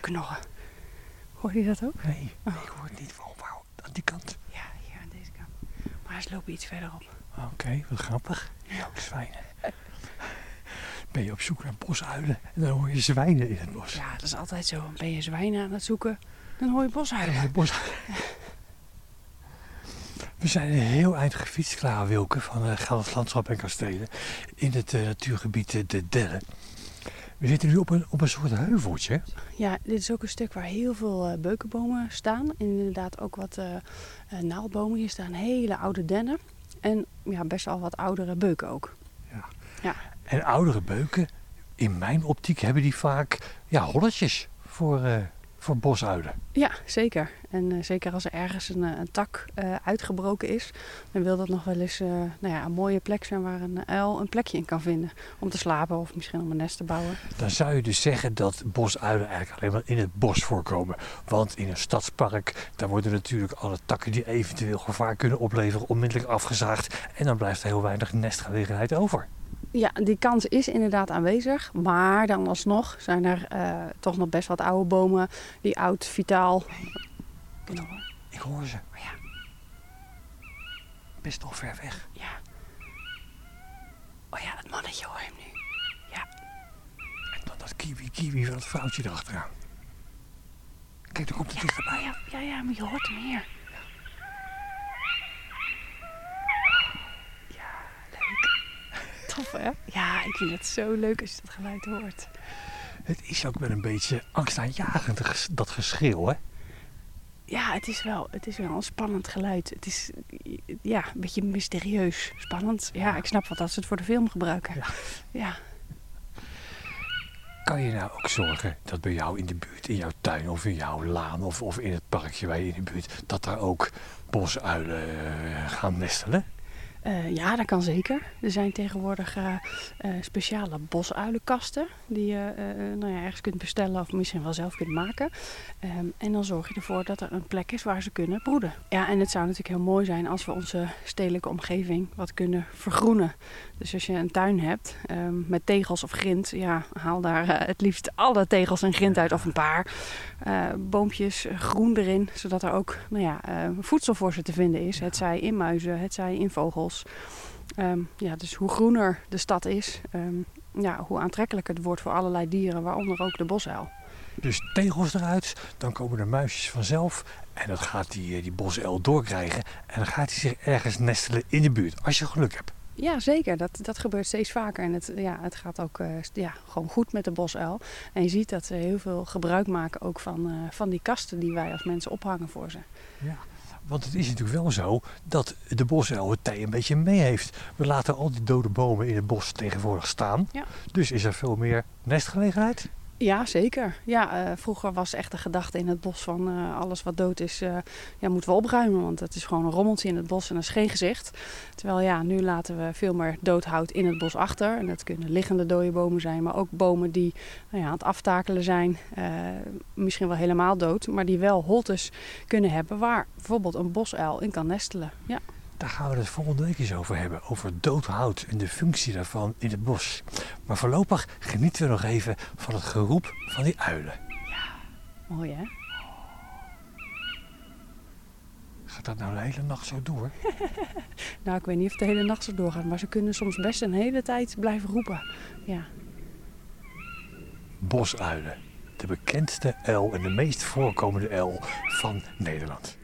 knorren. Hoor je dat ook? Nee, ik hoor het niet. Waarom? Aan die kant. Ja, hier aan deze kant. Maar ze lopen iets verderop. Oké, wat grappig. Ja, ook zwijnen. Ben je op zoek naar bosuilen en dan hoor je zwijnen in het bos. Ja, dat is altijd zo. Ben je zwijnen aan het zoeken, dan hoor je bosuilen. Ja, bos. We zijn een heel eind gefietst, Clara Wilke, van uh, Gelderse Landschap en Kastelen, in het eh, natuurgebied eh, De Delle. We zitten nu op een, op een soort heuveltje. Ja, dit is ook een stuk waar heel veel eh, beukenbomen staan. En inderdaad ook wat eh, eh, naaldbomen. Hier staan hele oude dennen. En ja, best wel wat oudere beuken ook. Ja. Ja. En oudere beuken, in mijn optiek, hebben die vaak ja, holletjes voor, voor bosuilen. Ja, zeker. En eh, zeker als er ergens een, eh, een tak eh, uitgebroken is, dan wil dat nog wel eens nou ja, een mooie plek zijn waar een uil een plekje in kan vinden. Om te slapen of misschien om een nest te bouwen. Dan zou je dus zeggen dat bosuilen eigenlijk alleen maar in het bos voorkomen. Want in een stadspark, daar worden natuurlijk alle takken die eventueel gevaar kunnen opleveren onmiddellijk afgezaagd. En dan blijft er heel weinig nestgelegenheid over. Ja, die kans is inderdaad aanwezig. Maar dan alsnog zijn er eh, toch nog best wat oude bomen die oud, vitaal. Ik hoor ze. Oh ja. Best nog ver weg. Ja. Oh ja, het mannetje hoor hem nu. Ja. En dan dat kiwi-kiwi van het vrouwtje erachteraan. Kijk, daar komt het dichterbij. Ja, ja, ja, maar je hoort hem hier. Ja, leuk. Tof hè? Ja, ik vind het zo leuk als je dat geluid hoort. Het is ook wel een beetje angstaanjagend, dat geschreeuw, hè? Ja, het is wel, het is wel een spannend geluid. Het is ja, een beetje mysterieus, spannend. Ja, ik snap wat dat ze het voor de film gebruiken. Ja. ja. Kan je nou ook zorgen dat bij jou in de buurt, in jouw tuin of in jouw laan of, of in het parkje waar je in de buurt, dat daar ook bosuilen eh, gaan nestelen? Eh, ja, dat kan zeker. Er zijn tegenwoordig eh, eh, speciale bosuilenkasten die je nou ja, ergens kunt bestellen of misschien wel zelf kunt maken. Ehm, en dan zorg je ervoor dat er een plek is waar ze kunnen broeden. Ja, en het zou natuurlijk heel mooi zijn als we onze stedelijke omgeving wat kunnen vergroenen. Dus als je een tuin hebt ehm, met tegels of grind, ja, haal daar het liefst alle tegels en grind uit of een paar. Boompjes groen erin, zodat er ook nou ja, voedsel voor ze te vinden is. Het zij in muizen, het zij in vogels. Ehm, ja, dus hoe groener de stad is, ehm, ja, hoe aantrekkelijker het wordt voor allerlei dieren, waaronder ook de bosuil. Dus tegels eruit, dan komen er muisjes vanzelf en dat gaat die, eh, die bosuil doorkrijgen en dan gaat hij zich ergens nestelen in de buurt, als je geluk hebt. Ja, zeker. Dat, dat gebeurt steeds vaker. En het, ja, het gaat ook eh, ja, gewoon goed met de bosuil. En je ziet dat ze heel veel gebruik maken ook van, eh, van die kasten die wij als mensen ophangen voor ze. Ja. Want het is natuurlijk wel zo dat de bosuil het tij een beetje mee heeft. We laten al die dode bomen in het bos tegenwoordig staan. Ja. Dus is er veel meer nestgelegenheid. Ja, zeker. Ja, eh, vroeger was echt de gedachte in het bos van eh, alles wat dood is, eh, ja, moeten we opruimen. Want het is gewoon een rommeltje in het bos en dat is geen gezicht. Terwijl ja, nu laten we veel meer dood hout in het bos achter. En dat kunnen liggende dode bomen zijn, maar ook bomen die nou ja, aan het aftakelen zijn. misschien wel helemaal dood, maar die wel holtes kunnen hebben waar bijvoorbeeld een bosuil in kan nestelen. Ja. Daar gaan we het volgende week eens over hebben. Over dood hout en de functie daarvan in het bos. Maar voorlopig genieten we nog even van het geroep van die uilen. Mooi hè? Gaat dat nou de hele nacht zo door? Nou, ik weet niet of het de hele nacht zo doorgaat, maar ze kunnen soms best een hele tijd blijven roepen. Ja. Bosuilen. De bekendste uil en de meest voorkomende uil van Nederland.